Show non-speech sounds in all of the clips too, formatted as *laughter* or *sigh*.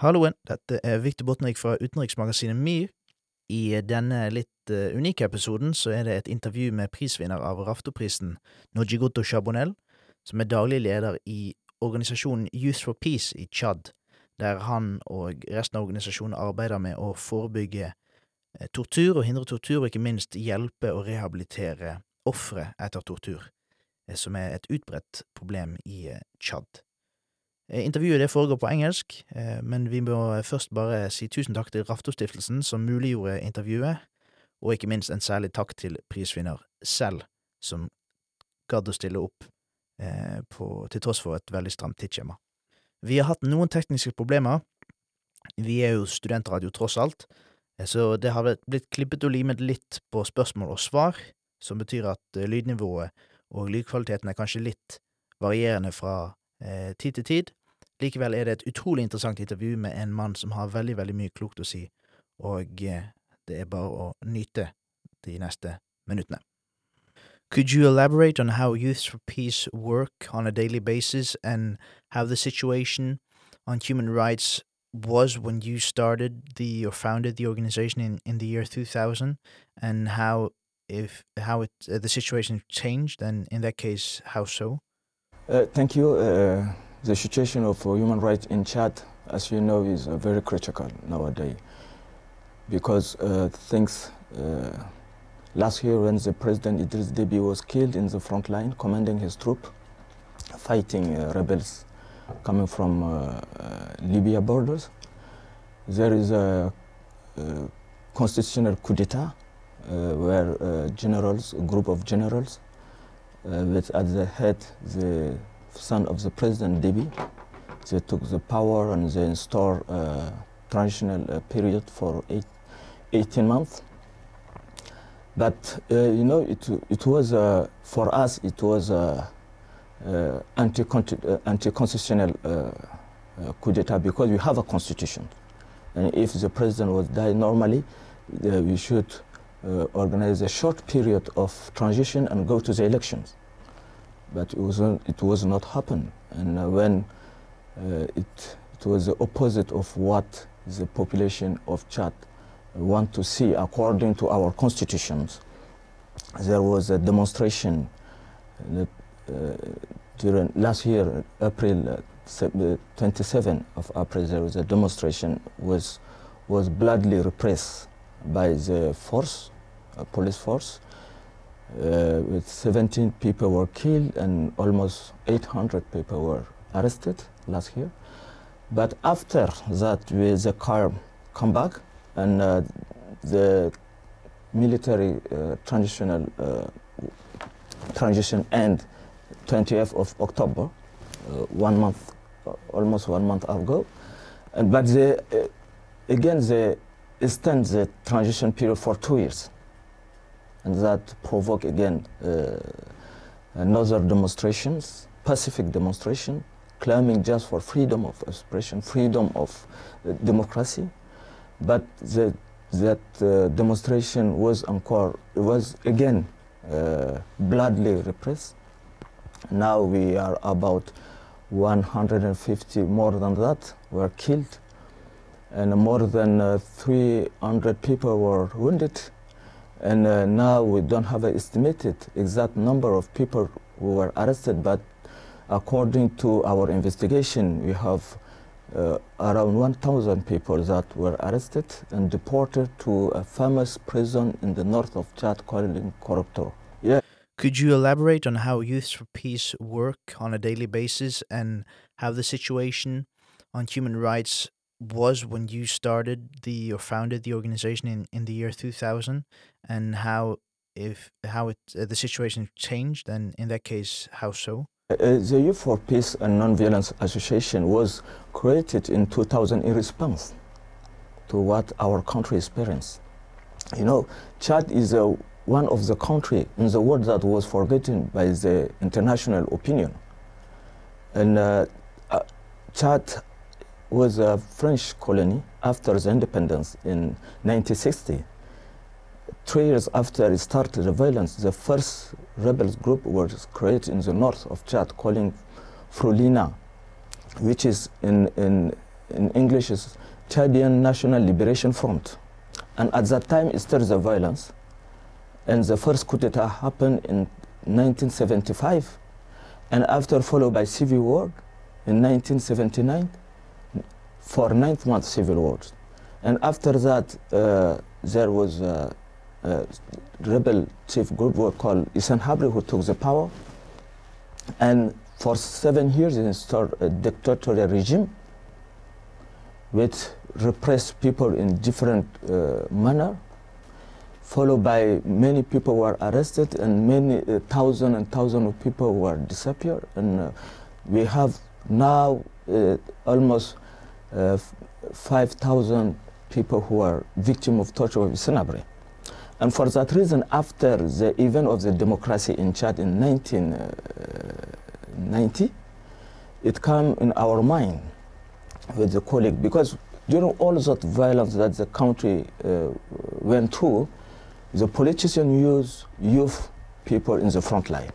Halloen, dette er Victor Botnik fra utenriksmagasinet MIR. I denne litt uh, unike episoden så er det et intervju med prisvinner av Raftoprisen, Nojigoto Chabonel, som er daglig leder i organisasjonen Youth for Peace i Tsjad, der han og resten av organisasjonen arbeider med å forebygge uh, tortur og hindre tortur, og ikke minst hjelpe og rehabilitere ofre etter tortur, uh, som er et utbredt problem i Tsjad. Eh, intervjuet det foregår på engelsk, eh, men vi må først bare si tusen takk til Raftostiftelsen som muliggjorde intervjuet, og ikke minst en særlig takk til prisvinner selv, som gadd å stille opp eh, på, til tross for et veldig stramt tidsskjema. Vi har hatt noen tekniske problemer. Vi er jo studentradio tross alt, så det har blitt klippet og limet litt på spørsmål og svar, som betyr at lydnivået og lydkvaliteten er kanskje litt varierende fra eh, tid til tid, Likevel er det et utrolig interessant intervju med en mann som har veldig, veldig mye klokt å si, og eh, det er bare å nyte de neste minuttene. Could you elaborate on how Youth for Peace work on a daily basis and how the situation on human rights was when you started the or founded the organization in, in the year 2000 and how if how it uh, the situation changed and in that case how so uh, thank you uh, the situation of uh, human rights in Chad, as you know, is uh, very critical nowadays because uh, things. last year, when the president Idris Deby was killed in the front line, commanding his troop, fighting rebels coming from Libya borders, there is a, constitutional coup d'etat uh, where uh, generals, a group of generals, uh, with at the head the son of the president Deby. They took the power and they installed a transitional uh, period for eight, 18 months. But uh, you know, it, it was uh, for us it was uh, uh, anti-constitutional anti coup d'état because we have a constitution, and if the president was die normally, we should organize a short period of transition and go to the elections but it was, it was not happen. And uh, when uh, it, it was the opposite of what the population of Chad want to see according to our constitutions, there was a demonstration that, uh, during last year, April uh, 27 of April, there was a demonstration was was bloodily repressed by the force, uh, police force, uh, with 17 people were killed and almost 800 people were arrested last year. But after that, we, the car come back and uh, the military uh, transitional uh, transition end 20th of October, uh, one month, almost one month ago. And, but they, uh, again, they extend the transition period for two years and that provoke again uh, another demonstrations, pacific demonstration, claiming just for freedom of expression, freedom of uh, democracy. But the, that uh, demonstration was encore, it was again bloodily repressed. Now we are about 150, more than that, were killed, and more than uh, 300 people were wounded and uh, now we don't have an estimated exact number of people who were arrested, but according to our investigation, we have uh, around 1,000 people that were arrested and deported to a famous prison in the north of Chad called Koro Toro. Yeah. Could you elaborate on how Youth for Peace work on a daily basis and how the situation on human rights was when you started the or founded the organization in, in the year 2000 and how if how it uh, the situation changed and in that case how so? Uh, the youth for peace and non-violence association was created in 2000 in response to what our country experienced. You know chad is a, one of the country in the world that was forgotten by the international opinion. And uh, uh chad was a French colony after the independence in 1960. Three years after it started the violence, the first rebels group was created in the north of Chad, calling FROLINAT, which is in, in, in English is Chadian National Liberation Front. And at that time, it started the violence. And the first coup d'etat happened in 1975, and after followed by civil war in 1979 for ninth month civil war. And after that, uh, there was a, a, rebel chief group called Hissène Habré who took the power. And for seven years, he installed a dictatorial regime which repressed people in different uh, manner, followed by many people were arrested and many uh, thousand and thousand of people were disappeared. And uh, we have now uh, almost uh, 5,000 people who are victim of torture of Sanabri. And for that reason, after the event of the democracy in Chad in 1990, uh, it came in our mind with the colleague because during all that violence that the country uh, went through, the politicians use youth people in the front line.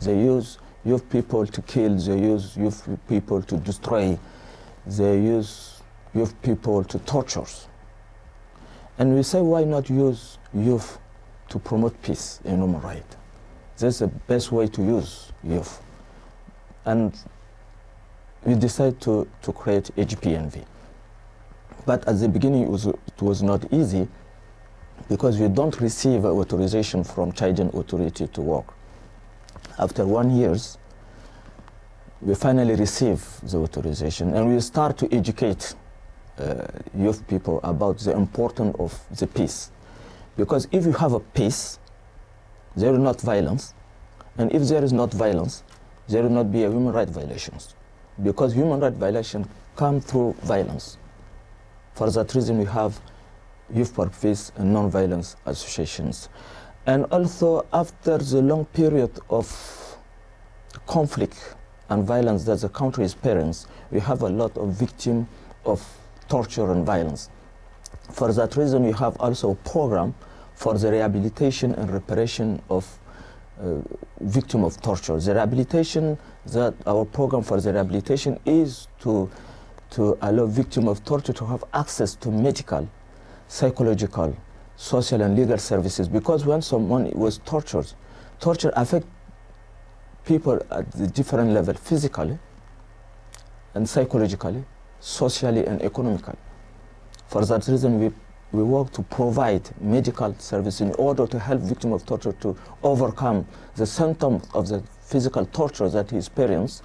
They use youth people to kill, they use youth people to destroy, they use youth people to torture. And we say, why not use youth to promote peace and human rights? That's the best way to use youth. And we decided to, to create HPNV. But at the beginning, it was, it was not easy because we don't receive authorization from Chadian authority to work. After one years, we finally receive the authorization and we start to educate uh, youth people about the importance of the peace. Because if you have a peace, there is not violence. And if there is not violence, there will not be a human rights violations. Because human rights violations come through violence. For that reason, we have Youth for Peace and Non-Violence Associations. And also, after the long period of conflict and violence that the country experiences, we have a lot of victims of torture and violence. For that reason, we have also a program for the rehabilitation and reparation of uh, victim of torture. The rehabilitation, that our program for the rehabilitation is to, to allow victim of torture to have access to medical, psychological, social and legal services because when someone was tortured, torture affects people at the different level physically and psychologically, socially and economically. For that reason, we, we work to provide medical service in order to help victims of torture to overcome the symptoms of the physical torture that he experienced.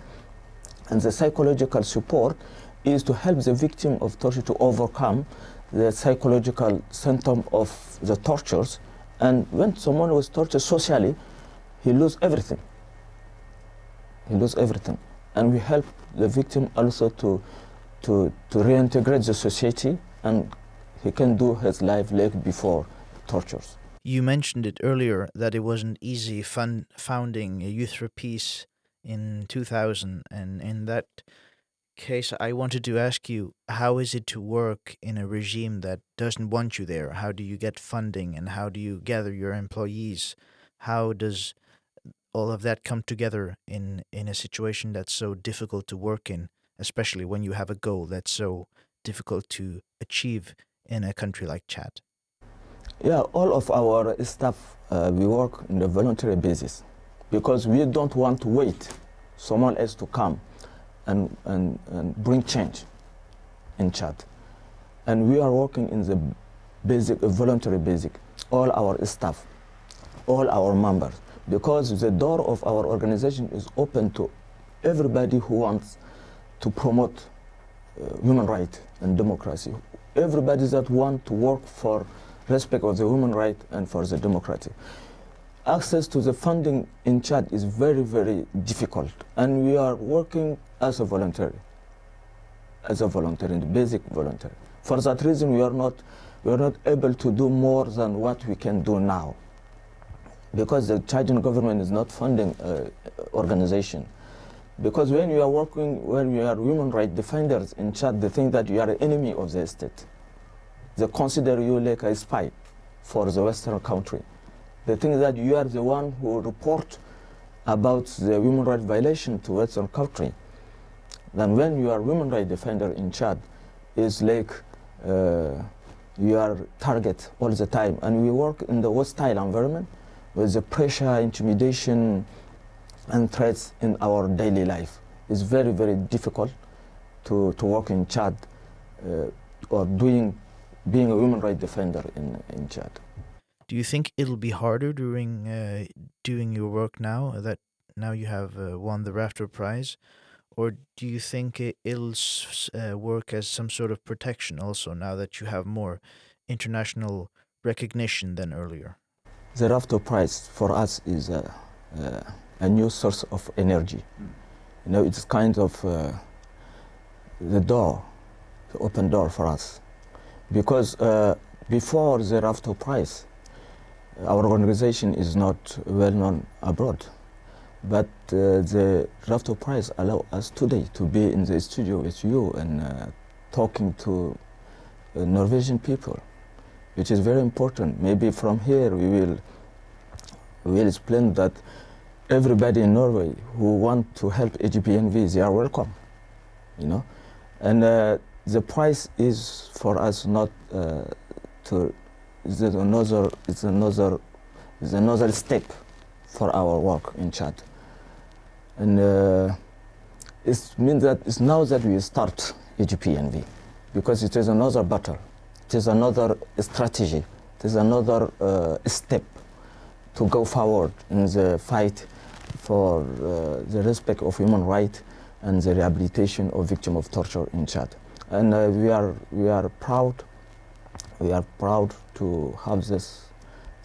And the psychological support is to help the victim of torture to overcome the psychological symptom of the tortures. And when someone was tortured socially, he lose everything he lose everything. And we help the victim also to, to, to reintegrate the society and he can do his life like before tortures. You mentioned it earlier that it wasn't easy fun founding a Youth for Peace in 2000. And in that case, I wanted to ask you how is it to work in a regime that doesn't want you there? How do you get funding and how do you gather your employees? How does all of that come together in in a situation that's so difficult to work in, especially when you have a goal that's so difficult to achieve in a country like Chad? Yeah, all of our staff uh, we work on a voluntary basis because we don't want to wait someone else to come and, and, and bring change in Chad. And we are working in the basic, voluntary basic, all our staff, all our members because the door of our organization is open to everybody who wants to promote uh, human rights and democracy. Everybody that want to work for respect of the human right and for the democracy. Access to the funding in Chad is very, very difficult, and we are working as a voluntary, as a voluntary, basic voluntary. For that reason, we are not, we are not able to do more than what we can do now because the Chadian government is not funding uh, organization. Because when you are working, when you are human rights defenders in Chad, they think that you are an enemy of the state. They consider you like a spy for the Western country. They think that you are the one who report about the human rights violation to Western country. Then when you are human rights defender in Chad, is like uh, you are target all the time. And we work in the hostile environment with the pressure, intimidation, and threats in our daily life. It's very, very difficult to, to work in Chad uh, or doing, being a human rights defender in, in Chad. Do you think it'll be harder during uh, doing your work now that now you have uh, won the Rafto Prize? Or do you think it, it'll s- uh, work as some sort of protection also now that you have more international recognition than earlier? The Rafto Prize for us is a, uh, a new source of energy. You know, it's kind of uh, the door, the open door for us. Because uh, before the Rafto Prize, our organization is not well known abroad. But uh, the Rafto Prize allow us today to be in the studio with you and uh, talking to uh, Norwegian people, which is very important. Maybe from here we will we will explain that everybody in Norway who want to help AGPNV, they are welcome, you know. And uh, the price is for us not uh, to is another it's another it's another step for our work in Chad. And uh, it means that it's now that we start AGPNV because it is another battle, it is another strategy, it is another uh, step to go forward in the fight for uh, the respect of human rights and the rehabilitation of victims of torture in Chad. And uh, we are we are proud we are proud to have this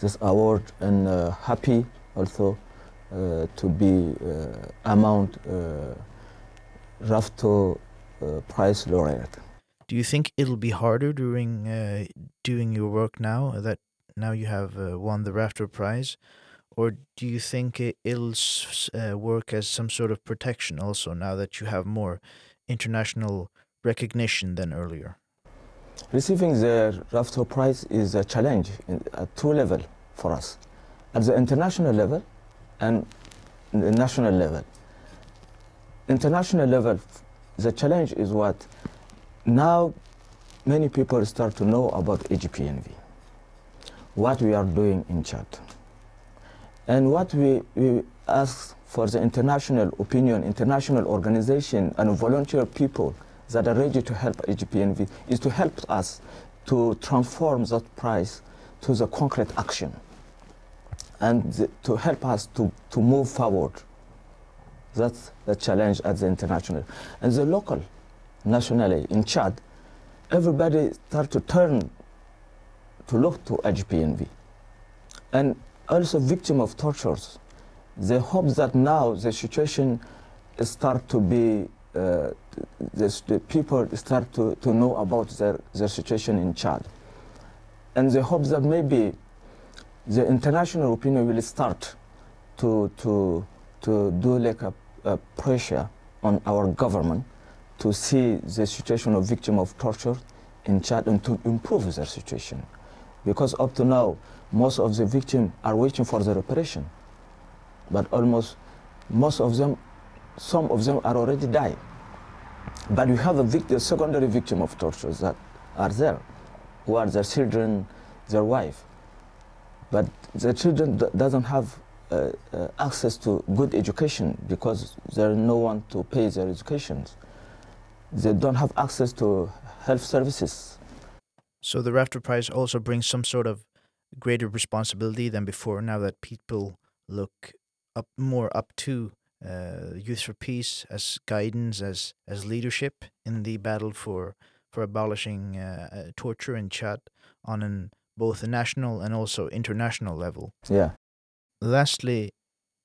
this award and uh, happy also uh, to be uh, among uh, Rafto Prize laureate. Do you think it'll be harder during doing your work now that now you have won the Rafto Prize? Or do you think it, it'll uh, work as some sort of protection also now that you have more international recognition than earlier? Receiving the Rafto Prize is a challenge at two levels for us, at the international level and the national level. International level, the challenge is what now many people start to know about AGPNV, what we are doing in Chad, and what we, we ask for the international opinion, international organization, and volunteer people that are ready to help AGPNV is to help us to transform that price to the concrete action and the, to help us to, to move forward. That's the challenge at the international. And the local, nationally, in Chad, everybody start to turn to look to AGPNV. And also victim of tortures. They hope that now the situation start to be uh, the, the people start to, to know about their, their situation in Chad. And they hope that maybe the international opinion will start to, to, to do like a, a pressure on our government to see the situation of victim of torture in Chad and to improve their situation. Because up to now, most of the victims are waiting for the reparation. But almost most of them, some of them are already died. But we have a victim, secondary victim of torture that are there, who are their children, their wife. But the children doesn't have uh, uh, access to good education because there is no one to pay their educations. They don't have access to health services. So the Rafto Prize also brings some sort of greater responsibility than before now that people look up more up to uh, Youth for Peace as guidance, as as leadership in the battle for for abolishing uh, uh, torture in Chad on an both a national and also international level. Yeah. Lastly,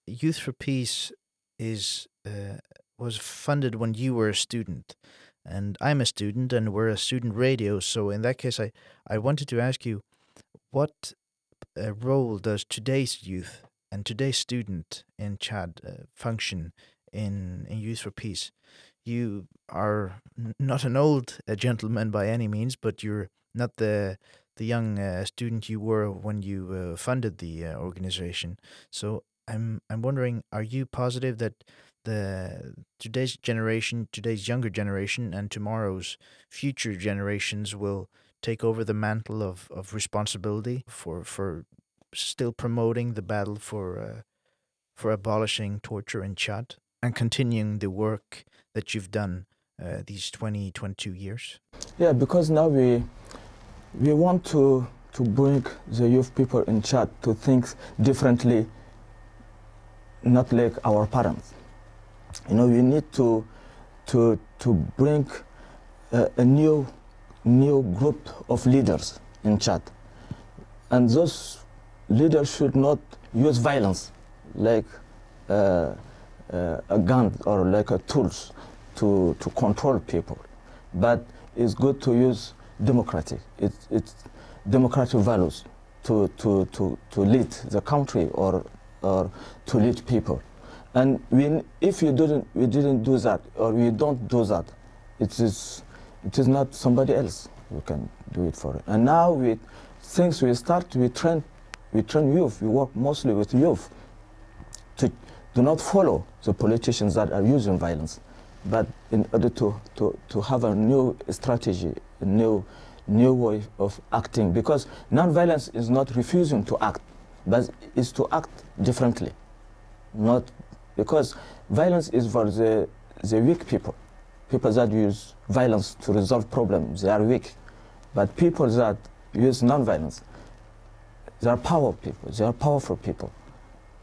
Youth for Peace is uh, was funded when you were a student, and I'm a student, and we're a student radio. So in that case, I I wanted to ask you, what uh, role does today's youth and today's student in Chad uh, function in in Youth for Peace? You are not an old uh, gentleman by any means, but you're not the the young uh, student you were when you uh, funded the uh, organization. So I'm I'm wondering, are you positive that the today's generation, today's younger generation, and tomorrow's future generations will take over the mantle of, of responsibility for for still promoting the battle for uh, for abolishing torture in Chad and continuing the work that you've done uh, these 20, 22 years? Yeah, because now we we want to to bring the youth people in Chad to think differently, not like our parents. You know, we need to to to bring a, a new new group of leaders in Chad, and those leaders should not use violence like uh, uh, a gun or like a tools to, to control people. But it's good to use democratic, it's, it's democratic values to, to, to, to lead the country or, or to lead people. And we, if you didn't, we didn't do that or we don't do that, it is, it is not somebody else who can do it for it. And now we, since we start, we train, we train youth, we work mostly with youth to do not follow the politicians that are using violence, but in order to, to, to have a new strategy, a new, new way of acting, because non-violence is not refusing to act, but is to act differently. Not because violence is for the, the weak people, people that use violence to resolve problems, they are weak. But people that use non-violence, they are power people, they are powerful people.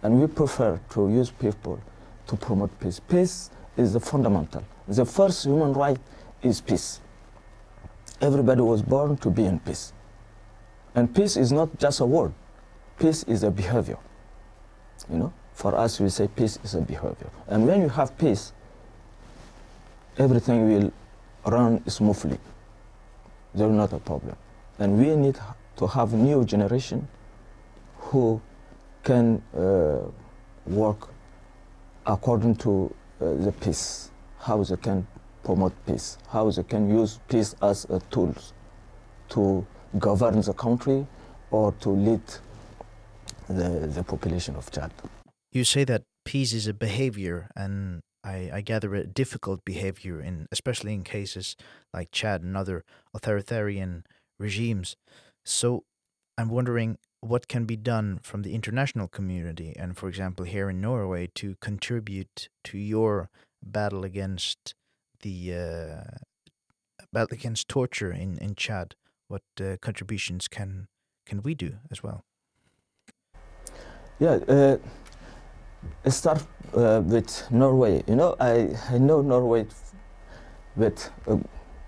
And we prefer to use people to promote peace. Peace is the fundamental. The first human right is peace. Everybody was born to be in peace. And peace is not just a word. Peace is a behavior. You know, for us we say peace is a behavior. And when you have peace, everything will run smoothly. There is not a problem. And we need to have new generation who can uh, work according to uh, the peace, how they can promote peace, how they can use peace as a tool to govern the country or to lead the, the population of Chad. You say that peace is a behavior, and I, I gather a difficult behavior, in especially in cases like Chad and other authoritarian regimes. So I'm wondering what can be done from the international community and, for example, here in Norway to contribute to your battle against the uh, battle against torture in, in Chad? What uh, contributions can can we do as well? Yeah, uh, start uh, with Norway. You know, I, I know Norway with uh,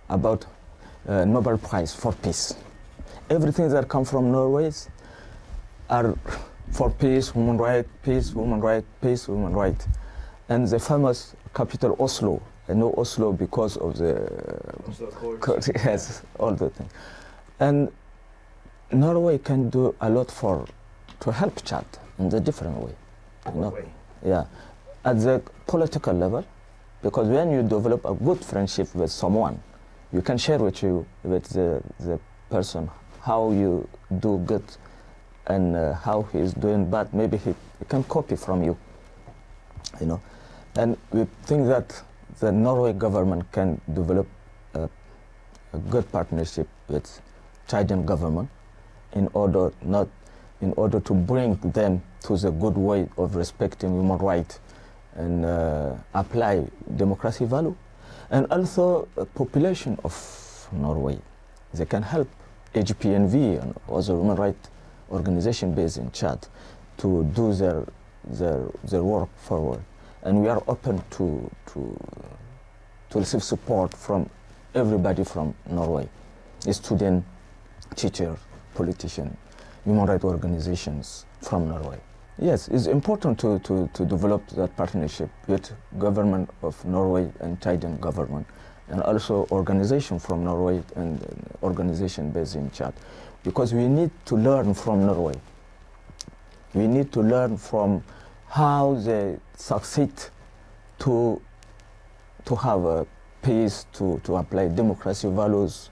about uh, Nobel Prize for peace. Everything that come from Norway are for peace, human rights, peace, human rights, peace, human rights. And the famous capital Oslo, I know Oslo because of the Oslo *laughs* yes, all the things. And Norway can do a lot for to help Chad in a different way. You know? Yeah, at the political level, because when you develop a good friendship with someone, you can share with you with the, the person how you do good and uh, how he is doing bad, maybe he, he, can copy from you. You know, and we think that the Norway government can develop a, a good partnership with Chadian government in order not in order to bring them to the good way of respecting human rights and uh, apply democracy value, and also population of Norway. They can help AGPNV and other human rights organization based in Chad to do their, their, their work forward. And we are open to, to, to receive support from everybody from Norway, student, teacher, politician, human rights organizations from Norway. Yes, it's important to, to, to develop that partnership with government of Norway and Chadian government and also organization from Norway and organization based in Chad because we need to learn from Norway. We need to learn from how they succeed to, to have a peace, to, to apply democracy values,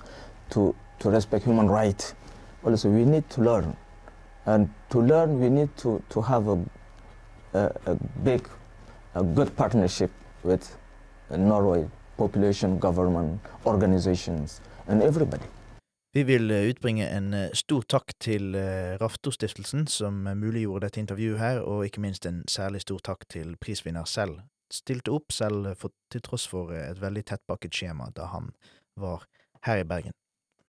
to, to respect human rights. Also, we need to learn. And to learn, we need to, to have a, a, a big a good partnership with Norway population, government, organizations, and everybody. Vi vil eh, utbringe en eh, stor takk til eh, Raftostiftelsen, som muliggjorde dette intervjuet her, og ikke minst en særlig stor takk til prisvinner selv. Stilte opp selv for, til tross for et veldig tettpakket skjema da han var her i Bergen.